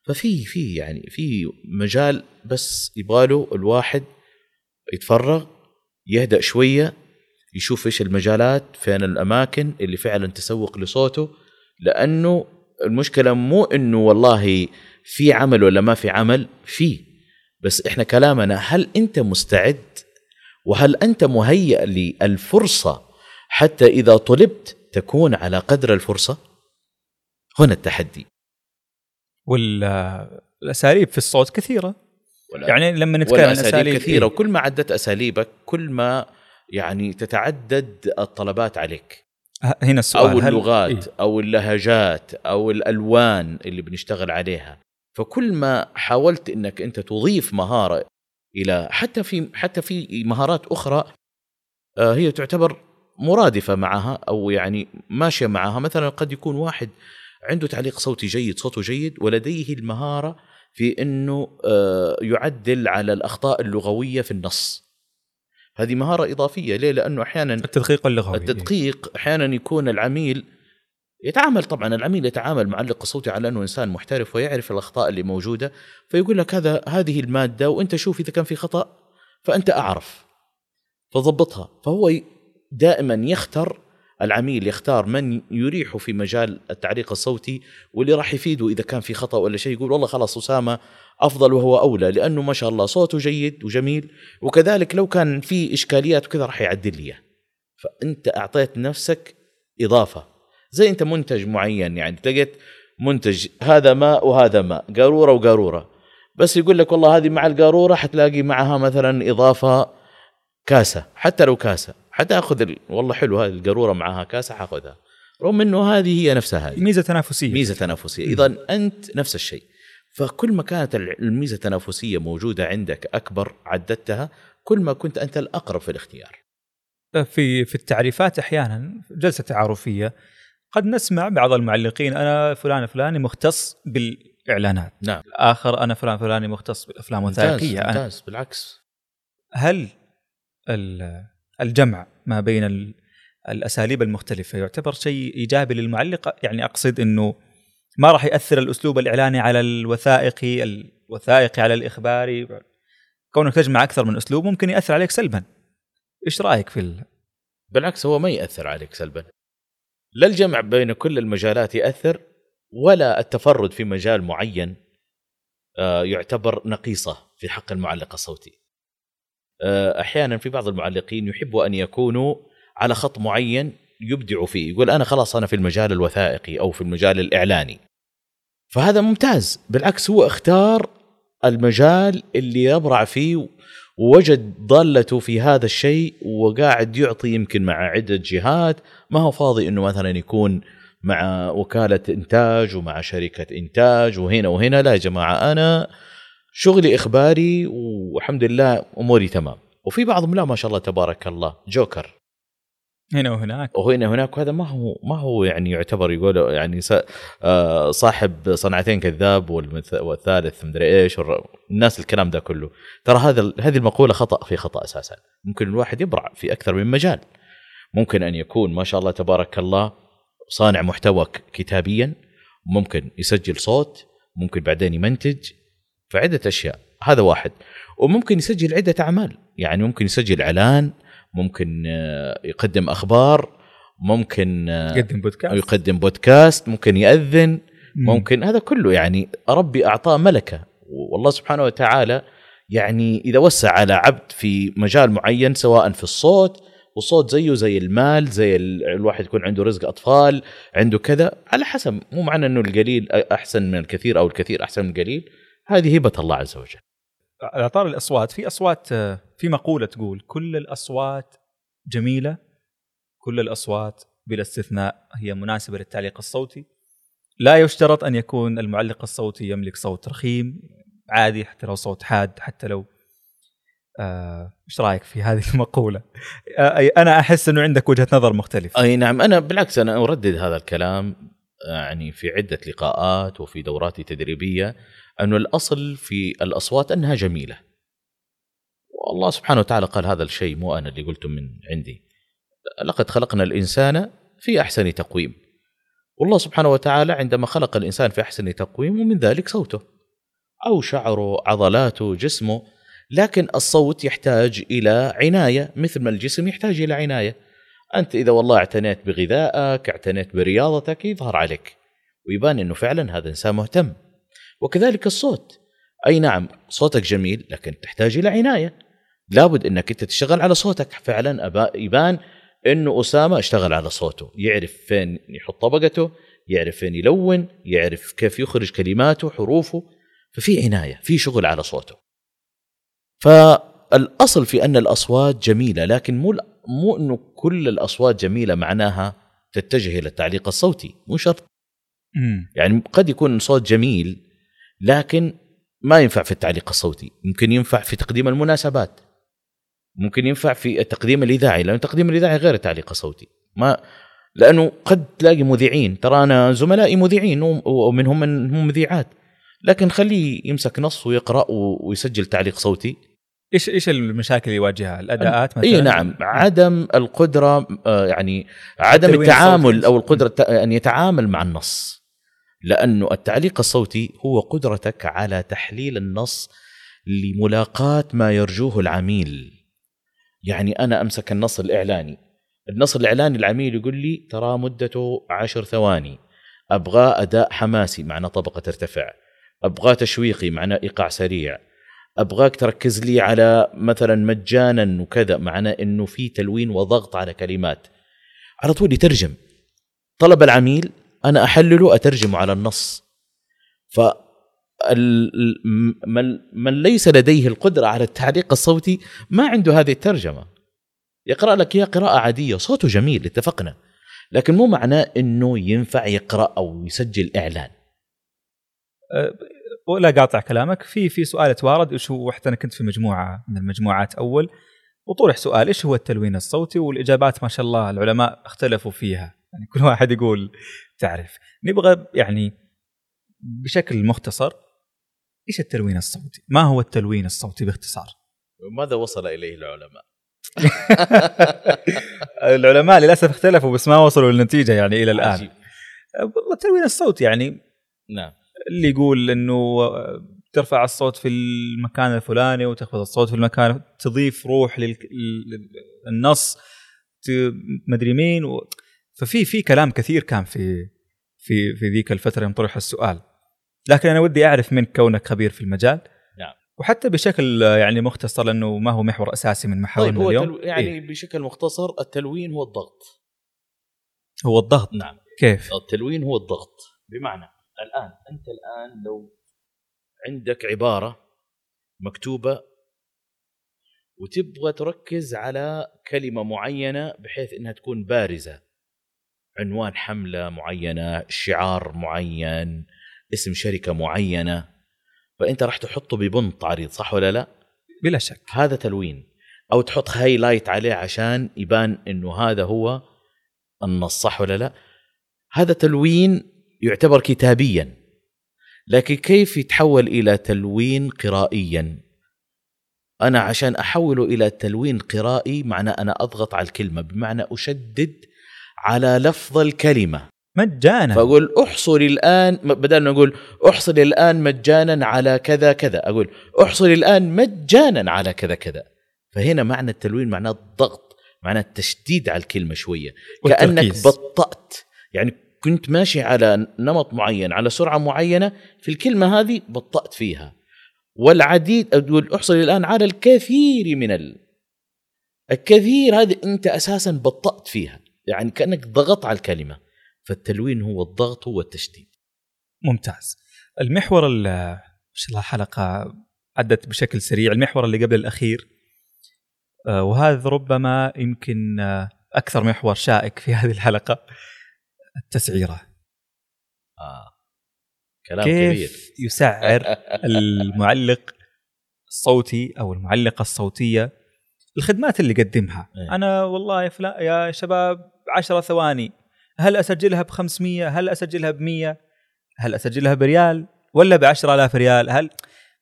ففي في يعني في مجال بس يبغاله الواحد يتفرغ يهدأ شوية يشوف إيش المجالات فين الأماكن اللي فعلا تسوق لصوته لأنه المشكلة مو إنه والله في عمل ولا ما في عمل في. بس إحنا كلامنا هل أنت مستعد؟ وهل أنت مهيئ للفرصة حتى إذا طلبت تكون على قدر الفرصة؟ هنا التحدي. والأساليب في الصوت كثيرة. يعني لما نتكلم عن أساليب كثيرة إيه؟ وكل ما عدت أساليبك كل ما يعني تتعدد الطلبات عليك. هنا السؤال أو هل- اللغات إيه؟ أو اللهجات أو الألوان اللي بنشتغل عليها. فكل ما حاولت إنك أنت تضيف مهارة إلى حتى في حتى في مهارات أخرى آه، هي تعتبر مرادفة معها أو يعني ماشية معها. مثلا قد يكون واحد عنده تعليق صوتي جيد صوته جيد ولديه المهارة في إنه آه، يعدل على الأخطاء اللغوية في النص. هذه مهارة إضافية. ليه؟ لأنه أحيانا التدقيق اللغوي. التدقيق أحيانا يكون العميل يتعامل طبعا العميل يتعامل معلق الصوتي على أنه إنسان محترف ويعرف الأخطاء اللي موجودة فيقول لك هذا هذه المادة وأنت شوف إذا كان في خطأ فأنت أعرف. فضبطها. فهو دائما يختار العميل يختار من يريحه في مجال التعليق الصوتي واللي راح يفيده إذا كان في خطأ ولا شيء يقول والله خلاص أسامة أفضل وهو أولى لأنه ما شاء الله صوته جيد وجميل وكذلك لو كان في إشكاليات وكذا راح يعدل لي. فأنت أعطيت نفسك إضافة. زي أنت منتج معين يعني لقيت منتج هذا ماء وهذا ماء قارورة وقارورة. بس يقول لك والله هذه مع القارورة حتلاقي معها مثلا إضافة كاسة حتى لو كاسة حتأخذ ال... والله حلو هذه القارورة معها كاسة حأخذها. رغم إنه هذه هي نفسها هذه. ميزة تنافسية. ميزة تنافسية. اذا أنت نفس الشيء. فكل ما كانت الميزة التنافسية موجودة عندك أكبر عددتها كل ما كنت أنت الأقرب في الاختيار. في في التعريفات أحيانا جلسة تعارفيه قد نسمع بعض المعلقين أنا فلان فلاني مختص بالإعلانات. نعم. اخر أنا فلان فلاني مختص بالأفلام الوثائقيه ممتاز بالعكس. هل ال- الجمع ما بين ال- الأساليب المختلفة يعتبر شيء إيجابي للمعلق؟ يعني أقصد إنه ما راح يأثر الأسلوب الإعلاني على الوثائقي الوثائقي على الإخباري. كونك تجمع أكثر من أسلوب ممكن يأثر عليك سلبا. إيش رأيك في ال... بالعكس هو ما يأثر عليك سلبا. لا الجمع بين كل المجالات يأثر ولا التفرد في مجال معين آه، يعتبر نقيصة في حق المعلق الصوتي. آه، أحيانا في بعض المعلقين يحبوا أن يكونوا على خط معين يبدعوا فيه. يقول أنا خلاص أنا في المجال الوثائقي أو في المجال الإعلاني. فهذا ممتاز. بالعكس هو اختار المجال اللي يبرع فيه ووجد ضالته في هذا الشيء وقاعد يعطي يمكن مع عدة جهات. ما هو فاضي إنه مثلا يكون مع وكالة إنتاج ومع شركة إنتاج وهنا وهنا. لا يا جماعة أنا شغلي إخباري والحمد لله أموري تمام. وفي بعضهم لا ما شاء الله تبارك الله. جوكر. هنا وهناك. وهنا هناك وهذا ما هو ما هو يعني يعتبر يقول يعني آه، صاحب صنعتين كذاب والثالث مدري إيش الناس الكلام ده كله. ترى هذا هذه المقولة خطأ في خطأ أساسا. ممكن الواحد يبرع في أكثر من مجال. ممكن أن يكون ما شاء الله تبارك الله صانع محتوى كتابيا ممكن يسجل صوت ممكن بعدين يمنتج فعدة أشياء. هذا واحد. وممكن يسجل عدة أعمال. يعني ممكن يسجل إعلان ممكن آه، يقدم أخبار ممكن آه، يقدم بودكاست يقدم بودكاست ممكن يأذن مم. ممكن هذا كله يعني ربي أعطاه ملكة. والله سبحانه وتعالى يعني إذا وسع على عبد في مجال معين سواء في الصوت والصوت زيه زي المال زي ال- الواحد يكون عنده رزق أطفال عنده كذا على حسب. مو معنى أنه القليل أحسن من الكثير أو الكثير أحسن من القليل. هذه هبة الله عز وجل. على طار الأصوات في أصوات آه، في مقولة تقول كل الأصوات جميلة كل الأصوات بلا استثناء هي مناسبة للتعليق الصوتي لا يشترط أن يكون المعلق الصوتي يملك صوت رخيم عادي حتى لو صوت حاد حتى لو آه، إيش رأيك في هذه المقولة؟ آه، أنا أحس إنه عندك وجهة نظر مختلفة أي نعم أنا بالعكس أنا أردد هذا الكلام يعني في عدة لقاءات وفي دوراتي التدريبيه انه الأصل في الأصوات أنها جميلة. والله سبحانه وتعالى قال هذا الشيء مو أنا اللي قلته من عندي. لقد خلقنا الإنسان في أحسن تقويم. والله سبحانه وتعالى عندما خلق الإنسان في أحسن تقويم ومن ذلك صوته. أو شعره، عضلاته، جسمه، لكن الصوت يحتاج إلى عناية مثل ما الجسم يحتاج إلى عناية. أنت إذا والله اعتنيت بغذائك اعتنيت برياضتك يظهر عليك ويبان إنه فعلا هذا إنسان مهتم وكذلك الصوت أي نعم صوتك جميل لكن تحتاج إلى عناية لابد إنك أنت تشتغل على صوتك. فعلا أبا- يبان إنه أسامة اشتغل على صوته. يعرف فين يحط طبقته يعرف فين يلون يعرف كيف يخرج كلماته حروفه. ففي عناية في شغل على صوته. فالأصل في أن الأصوات جميلة لكن مو مو إنه كل الأصوات جميلة معناها تتجه إلى التعليق الصوتي. مو شرط. يعني قد يكون صوت جميل لكن ما ينفع في التعليق الصوتي. ممكن ينفع في تقديم المناسبات. ممكن ينفع في التقديم الإذاعي لأن التقديم الإذاعي غير التعليق الصوتي ما لأنه قد تلاقي مذيعين. ترى أنا زملائي مذيعين وم- ومنهم من هم مذيعات. لكن خليه يمسك نص ويقرأ ويسجل تعليق صوتي. إيش إيش المشاكل اللي يواجهها؟ الأداءات مثلا؟ اي نعم. عدم القدرة آه، يعني عدم التعامل الصوتي. أو القدرة أن يتعامل مع النص. لأنه التعليق الصوتي هو قدرتك على تحليل النص لملاقاة ما يرجوه العميل. يعني أنا أمسك النص الإعلاني. النص الإعلاني العميل يقول لي ترى مدته عشر ثواني. أبغى أداء حماسي معنى طبقة ترتفع. أبغى تشويقي معنى إيقاع سريع. أبغاك تركز لي على مثلا مجانا وكذا معنى إنه في تلوين وضغط على كلمات. على طول يترجم. طلب العميل أنا أحلله أترجمه على النص. ف من ليس لديه القدرة على التعليق الصوتي ما عنده هذه الترجمة. يقرأ لك اياه قراءة عادية صوته جميل اتفقنا. لكن مو معناه إنه ينفع يقرأ أو يسجل إعلان. ولا قاطع كلامك. في في سؤال توارد إيش هو؟ حتى أنا كنت في مجموعة من المجموعات أول. وطرح سؤال. إيش هو التلوين الصوتي؟ والإجابات ما شاء الله العلماء اختلفوا فيها. يعني كل واحد يقول تعرف. نبغى يعني بشكل مختصر إيش التلوين الصوتي؟ ما هو التلوين الصوتي باختصار؟ ماذا وصل إليه العلماء؟ العلماء للأسف اختلفوا بس ما وصلوا للنتيجة يعني إلى الآن عجيب. والله التلوين الصوتي يعني نعم اللي يقول إنه ترفع الصوت في المكان الفلاني وتخفض الصوت في المكان تضيف روح للنص مدري مين و... ففي في كلام كثير كان في في في ذيك الفترة يوم طرح السؤال لكن أنا ودي أعرف منك كونك خبير في المجال. نعم. وحتى بشكل يعني مختصر لأنه ما هو محور أساسي من محاورنا طيب هو اليوم. تلو... يعني إيه؟ بشكل مختصر التلوين هو الضغط. هو الضغط. نعم. كيف؟ التلوين هو الضغط. بمعنى الآن أنت الآن لو عندك عبارة مكتوبة وتبغى تركز على كلمة معينة بحيث إنها تكون بارزة. عنوان حملة معينة شعار معين اسم شركة معينة فأنت راح تحطه ببنط عريض صح ولا لا؟ بلا شك. هذا تلوين. أو تحط هايلايت عليه عشان يبان إنه هذا هو النص صح ولا لا؟ هذا تلوين يعتبر كتابيا لكن كيف يتحول إلى تلوين قرائيا؟ أنا عشان أحوله إلى تلوين قرائي معنى أنا أضغط على الكلمة بمعنى أشدد على لفظ الكلمة. مجانا. فأقول احصل الآن بدل ما أقول احصل الآن مجانا على كذا كذا أقول احصل الآن مجانا على كذا كذا. فهنا معنى التلوين معناه الضغط معناه التشديد على الكلمة شوية. كأنك والتركيز. بطأت. يعني كنت ماشي على نمط معين على سرعة معينة في الكلمة هذه بطأت فيها. والعديد أقول احصل الآن على الكثير من ال... الكثير هذه أنت أساسا بطأت فيها. يعني كأنك ضغطت على الكلمة. فالتلوين هو الضغط هو التشديد ممتاز. المحور ال- ما شاء الله حلقه عدت بشكل سريع. المحور اللي قبل الأخير آه، وهذا ربما يمكن آه، أكثر محور شائك في هذه الحلقة التسعيرة. آه. كلام كيف كبير. يسعر المعلق الصوتي أو المعلقة الصوتية الخدمات اللي يقدمها؟ إيه. أنا والله يا فلان يا شباب 10 ثواني. هل أسجلها ب 500 هل أسجلها ب 100 هل أسجلها بريال؟ ولا ب 10000 ريال؟ هل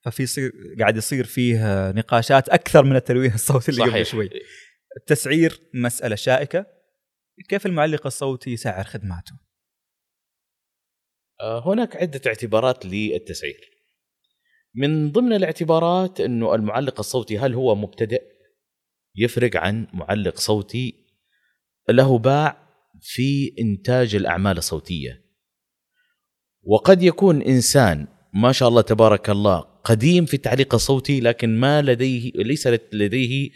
ففي يصير قاعد يصير فيه نقاشات أكثر من التلوين الصوتي اللي قبل شوي. التسعير مسألة شائكة. كيف المعلق الصوتي يسعر خدماته؟ آه، هناك عدة اعتبارات للتسعير. من ضمن الاعتبارات أنه المعلق الصوتي هل هو مبتدئ؟ يفرق عن معلق صوتي له باع في إنتاج الأعمال الصوتية. وقد يكون إنسان ما شاء الله تبارك الله قديم في التعليق الصوتي لكن ما لديه ليس لديه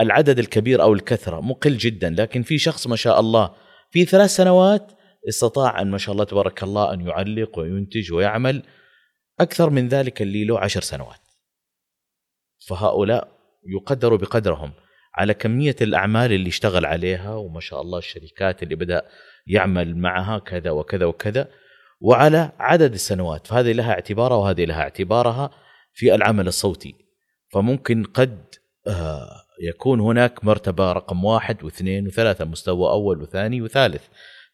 العدد الكبير أو الكثرة مقل جدا لكن في شخص ما شاء الله في ثلاث سنوات استطاع أن ما شاء الله تبارك الله أن يعلق وينتج ويعمل أكثر من ذلك اللي له عشر سنوات. فهؤلاء يقدروا بقدرهم. على كمية الأعمال اللي اشتغل عليها وما شاء الله الشركات اللي بدأ يعمل معها كذا وكذا وكذا وعلى عدد السنوات. فهذه لها اعتبارها وهذه لها اعتبارها في العمل الصوتي. فممكن قد آه، يكون هناك مرتبة رقم واحد واثنين وثلاثة مستوى أول وثاني وثالث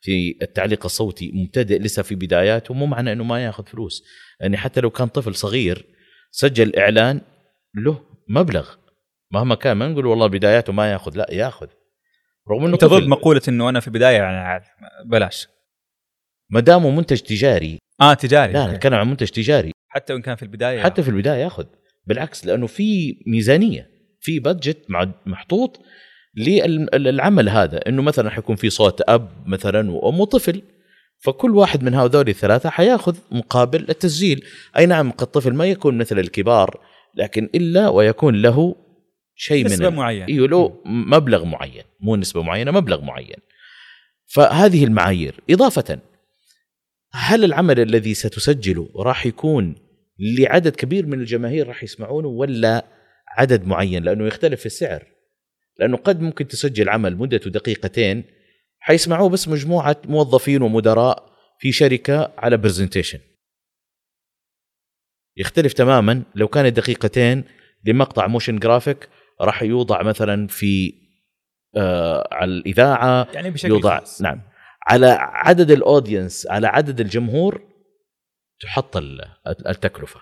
في التعليق الصوتي. مبتدئ لسه في بداياته مو معنى أنه ما ياخذ فلوس. يعني حتى لو كان طفل صغير سجل إعلان له مبلغ. مهما كان ما نقول والله بداياته ما ياخذ لا ياخذ. رغم إنه أنت ضد مقولة إنه أنا في بداية يعني بلاش. ما دامه منتج تجاري. آه تجاري لا نتكلم عن منتج تجاري. حتى وإن كان في البداية. حتى في البداية ياخذ. بالعكس لأنه في ميزانية في بادجت محطوط للعمل هذا. إنه مثلا حيكون في صوت أب مثلا وأم وطفل فكل واحد من هذول الثلاثة حياخذ مقابل التسجيل. أي نعم الطفل ما يكون مثل الكبار لكن إلا ويكون له شيء من نسبة معينة. إيوه له مبلغ معين مو نسبة معينة مبلغ معين. فهذه المعايير. إضافة هل العمل الذي ستسجله راح يكون لعدد كبير من الجماهير راح يسمعونه ولا عدد معين؟ لأنه يختلف في السعر. لأنه قد ممكن تسجل عمل مدته دقيقتين حيسمعوه بس مجموعة موظفين ومدراء في شركة على presentation يختلف تماما. لو كانت دقيقتين لمقطع motion graphic راح يوضع مثلا في آه على الإذاعة يعني بشكل يوضع خاص. نعم. على عدد ال audience على عدد الجمهور تحط التكلفه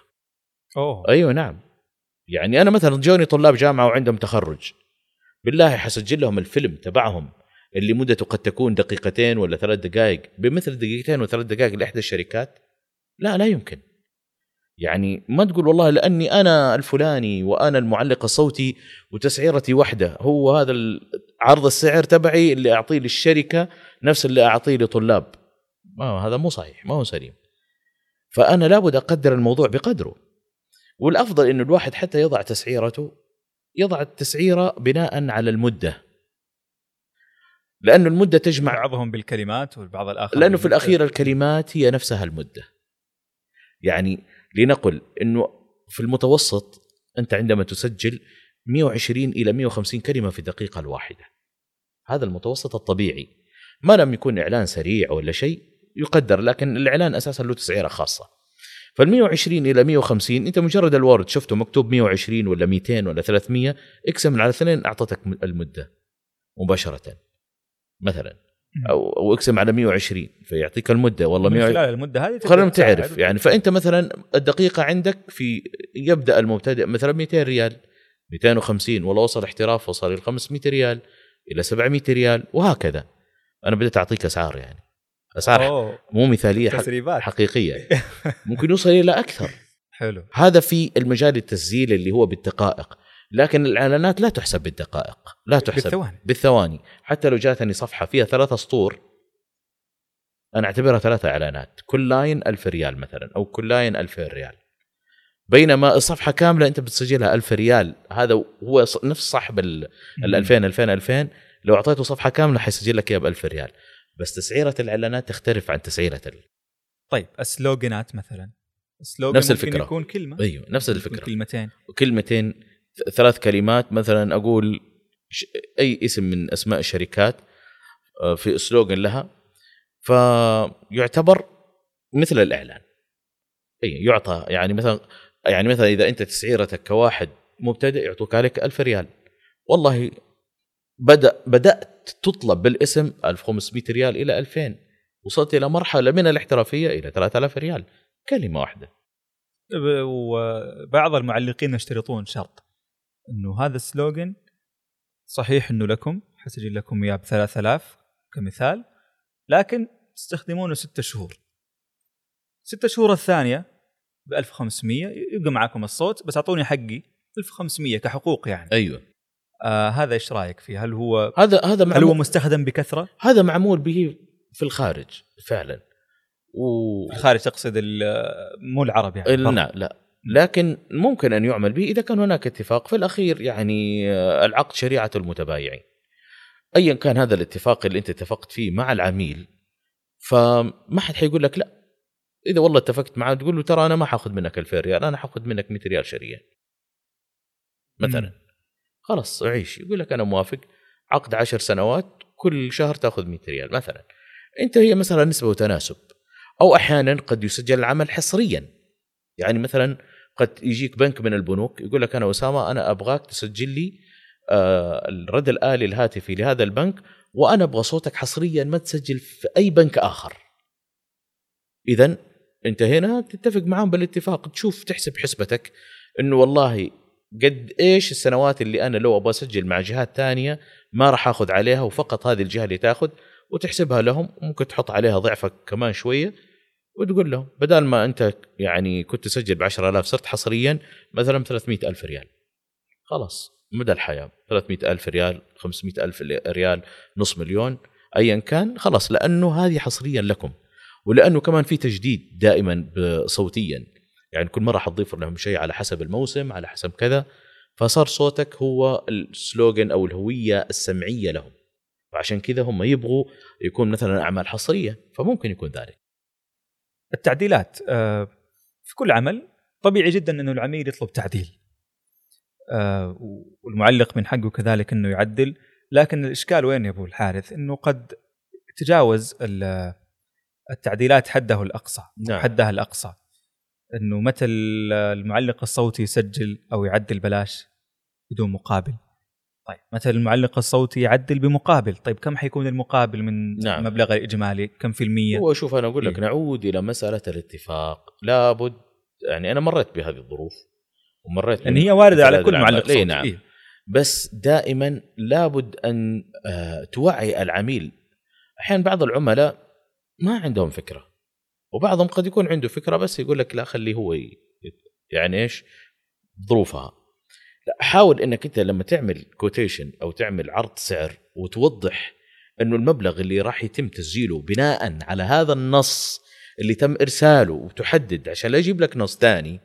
أوه. أيوه نعم. يعني أنا مثلا جوني طلاب جامعة وعندهم تخرج. بالله حسجل لهم الفيلم تبعهم اللي مدته قد تكون دقيقتين ولا ثلاث دقائق بمثل دقيقتين وثلاث دقائق لإحدى الشركات. لا لا يمكن. يعني ما تقول والله لأني أنا الفلاني وأنا المعلق الصوتي وتسعيرتي واحدة هو هذا عرض السعر تبعي اللي أعطيه للشركة نفس اللي أعطيه لطلاب. ما هذا مو صحيح ما هو سليم. فأنا لابد أقدر الموضوع بقدره. والأفضل انه الواحد حتى يضع تسعيرته يضع التسعيرة بناء على المدة. لأنه المدة تجمع بعضهم بالكلمات والبعض الآخر لأنه في الأخير الكلمات هي نفسها المدة. يعني لنقل إنه في المتوسط أنت عندما تسجل 120 إلى 150 كلمة في الدقيقة الواحدة. هذا المتوسط الطبيعي. ما لم يكون إعلان سريع ولا شيء يقدر لكن الإعلان أساسا له تسعيرة خاصة. فال 120 إلى 150 أنت مجرد الوورد شفته مكتوب 120 ولا 200 ولا 300 اقسم على اثنين أعطتك المدة مباشرة. مثلا أو أو اقسم على 120 فيعطيك المدة. والله 100 خلال المدة هذه خلينا تعرف يعني فأنت مثلا الدقيقة عندك في يبدأ المبتدئ مثلا 200 ريال 250 والله وصل احتراف وصل إلى 500 ريال إلى 700 ريال وهكذا. أنا بديت أعطيك أسعار يعني. أسعار أوه. مو مثالية تسريبات. حقيقية. ممكن يوصل إلى أكثر. حلو. هذا في المجال التسجيل اللي هو بالدقائق. لكن الإعلانات لا تحسب بالدقائق لا تحسب بالثواني. بالثواني. حتى لو جاتني صفحة فيها ثلاث اسطور أنا أعتبرها ثلاثة إعلانات. كل line ألف ريال مثلا أو كل line 2000 ريال. بينما الصفحة كاملة أنت بتسجلها ألف ريال. هذا هو نفس صاحب ال 2000 2000 2000 لو أعطيته صفحة كاملة حيسجل لك إياها ب 1000 ريال. بس تسعيرة الإعلانات تختلف عن تسعيرة ال... طيب السلوجنات مثلا. السلوجن نفس الفكرة. يكون كلمة. أيوه نفس الفكرة. كلمتين. كلمتين ثلاث كلمات. مثلا أقول أي اسم من أسماء الشركات آه، في سلوغن لها. فيعتبر مثل الإعلان. إي يعطى يعني مثلا يعني مثلا إذا أنت تسعيرتك كواحد مبتدئ يعطوك عليك ألف ريال. والله بدأ بدأت تطلب بالاسم 1500 ريال إلى 2000 وصلت إلى مرحلة من الاحترافية إلى 3000 ريال. كلمة واحدة. وبعض المعلقين يشترطون شرط. إنه هذا السلوجن صحيح إنه لكم حسجل لكم إياه ب 3000 كمثال لكن تستخدمونه ستة شهور. ستة شهور الثانية ب 1500 يبقى معاكم الصوت بس أعطوني حقي 1500 كحقوق يعني. أيوه. آه هذا إيش رأيك فيه؟ هل هو هذا هذا هل هو مستخدم بكثرة؟ هذا معمول به في الخارج فعلا. و في الخارج تقصد مو العرب يعني لا لا. لكن ممكن أن يعمل به إذا كان هناك اتفاق. في الأخير يعني آه، العقد شريعة المتبايعين. ايا كان هذا الاتفاق اللي أنت اتفقت فيه مع العميل فما حد حيقول لك لا. إذا والله اتفقت معاه تقول له ترى أنا ما حأخذ منك 2000 ريال أنا حأخذ منك 100 ريال شريه مثلا. خلاص عيش. يقول لك أنا موافق عقد عشر سنوات كل شهر تأخذ 100 ريال. مثلا. أنت هي مثلا نسبة وتناسب. أو أحيانا قد يسجل العمل حصريا. يعني مثلا قد يجيك بنك من البنوك يقول لك أنا أسامة أنا أبغاك تسجل لي آه، الرد الآلي الهاتفي لهذا البنك وأنا أبغى صوتك حصريا ما تسجل في أي بنك آخر. اذا أنت هنا تتفق معاهم بالاتفاق تشوف تحسب حسبتك إنه والله قد إيش السنوات اللي أنا لو أبغى أسجل مع جهات ثانية ما راح آخذ عليها وفقط هذه الجهة اللي تاخذ وتحسبها لهم ممكن تحط عليها ضعفك كمان شوية وتقول لهم بدل ما أنت يعني كنت تسجل ب 10000 صرت حصريا مثلا 300 ألف ريال. خلاص مدى الحياة. 300 ألف ريال 500 ألف ريال نص مليون. ايا كان خلاص لأنه هذه حصريا لكم. ولأنه كمان في تجديد دائما صوتيا. يعني كل مرة حتضيف لهم شيء على حسب الموسم على حسب كذا فصار صوتك هو السلوغن أو الهوية السمعية لهم. فعشان كذا هم يبغوا يكون مثلا أعمال حصرية فممكن يكون ذلك. التعديلات آه، في كل عمل طبيعي جدا إنه العميل يطلب تعديل. آه، والمعلق من حقه كذلك إنه يعدل. لكن الإشكال وين يا أبو الحارث؟ إنه قد تجاوز التعديلات حده الأقصى نعم. حدها الأقصى. إنه متى المعلق الصوتي يسجل أو يعدل بلاش بدون مقابل. طيب متى المعلق الصوتي يعدل بمقابل. طيب كم حيكون المقابل من نعم. المبلغ الإجمالي؟ كم في المية؟ هو شوف أنا أقول لك إيه؟ نعود إلى مسألة الاتفاق. لابد يعني أنا مريت بهذه الظروف ومريت يعني هي واردة على كل معلق صوتي. نعم. إيه؟ بس دائما لابد أن آه توعي العميل. أحيانا بعض العملاء ما عندهم فكرة وبعضهم قد يكون عنده فكرة بس يقول لك لا خليه هو يعني إيش؟ ظروفها. لا حاول إنك أنت لما تعمل كوتيشن أو تعمل عرض سعر وتوضح إنه المبلغ اللي راح يتم تسجيله بناء على هذا النص اللي تم إرساله وتحدد عشان لا يجيب لك نص ثاني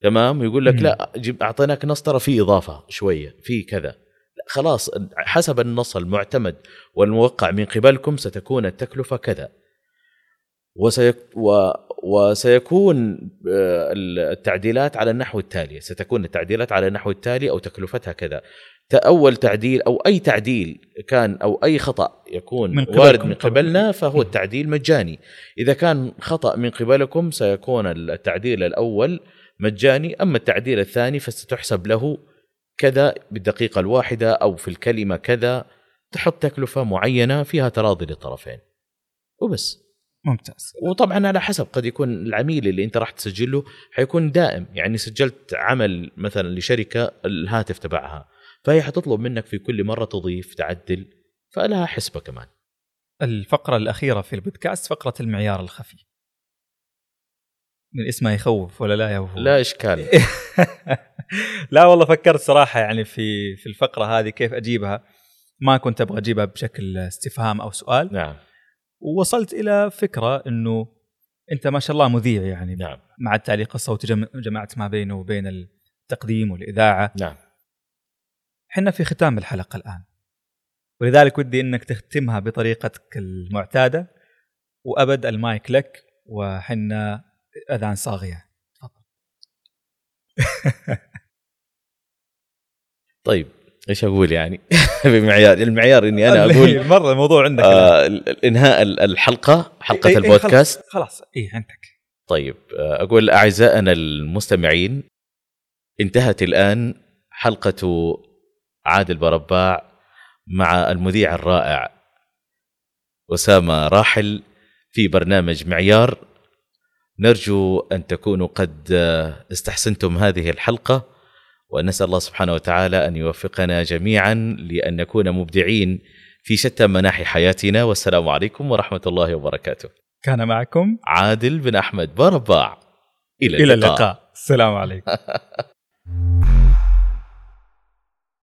تمام؟ يقول لك لا جيب أعطيناك نص ترى في إضافة شوية في كذا. لا خلاص حسب النص المعتمد والموقع من قبلكم ستكون التكلفة كذا. وسيك و وسيكون آه، التعديلات على النحو التالي. ستكون التعديلات على النحو التالي أو تكلفتها كذا. اول تعديل أو أي تعديل كان أو أي خطأ يكون من وارد من قبلنا فهو التعديل مجاني. إذا كان خطأ من قبلكم سيكون التعديل الأول مجاني. أما التعديل الثاني فستحسب له كذا بالدقيقة الواحدة أو في الكلمة كذا. تحط تكلفة معينة فيها تراضي للطرفين. وبس. ممتاز. وطبعا على حسب قد يكون العميل اللي أنت راح تسجل له حيكون دائم يعني سجلت عمل مثلا لشركة الهاتف تبعها فهي حتطلب منك في كل مرة تضيف تعدل فلها حسبة كمان. الفقرة الأخيرة في البودكاست فقرة المعيار الخفي. من اسمها يخوف ولا لا يا أبو لا إشكال. لا والله فكرت صراحة يعني في في الفقرة هذه كيف أجيبها. ما كنت أبغى أجيبها بشكل استفهام أو سؤال. نعم. ووصلت إلى فكرة إنه أنت ما شاء الله مذيع يعني. نعم. مع التعليق الصوتي جمعت ما بينه وبين التقديم والإذاعة. نعم. إحنا في ختام الحلقة الآن. ولذلك ودي إنك تختمها بطريقتك المعتادة. وأبد المايك لك وحنا أذان صاغية. تفضل. طيب. إيش أقول يعني؟ بمعيار المعيار إني أنا أقول مرة الموضوع عندك آه إنهاء الحلقة حلقة إيه البودكاست خلاص, خلاص اي عندك. طيب آه، أقول أعزائنا المستمعين انتهت الآن حلقة عادل برباع مع المذيع الرائع أسامة راحل في برنامج معيار. نرجو أن تكونوا قد آه، استحسنتم هذه الحلقة. ونسأل الله سبحانه وتعالى أن يوفقنا جميعا لأن نكون مبدعين في شتى مناحي حياتنا والسلام عليكم ورحمة الله وبركاته. كان معكم عادل بن أحمد برباع إلى, اللقاء. اللقاء السلام عليكم.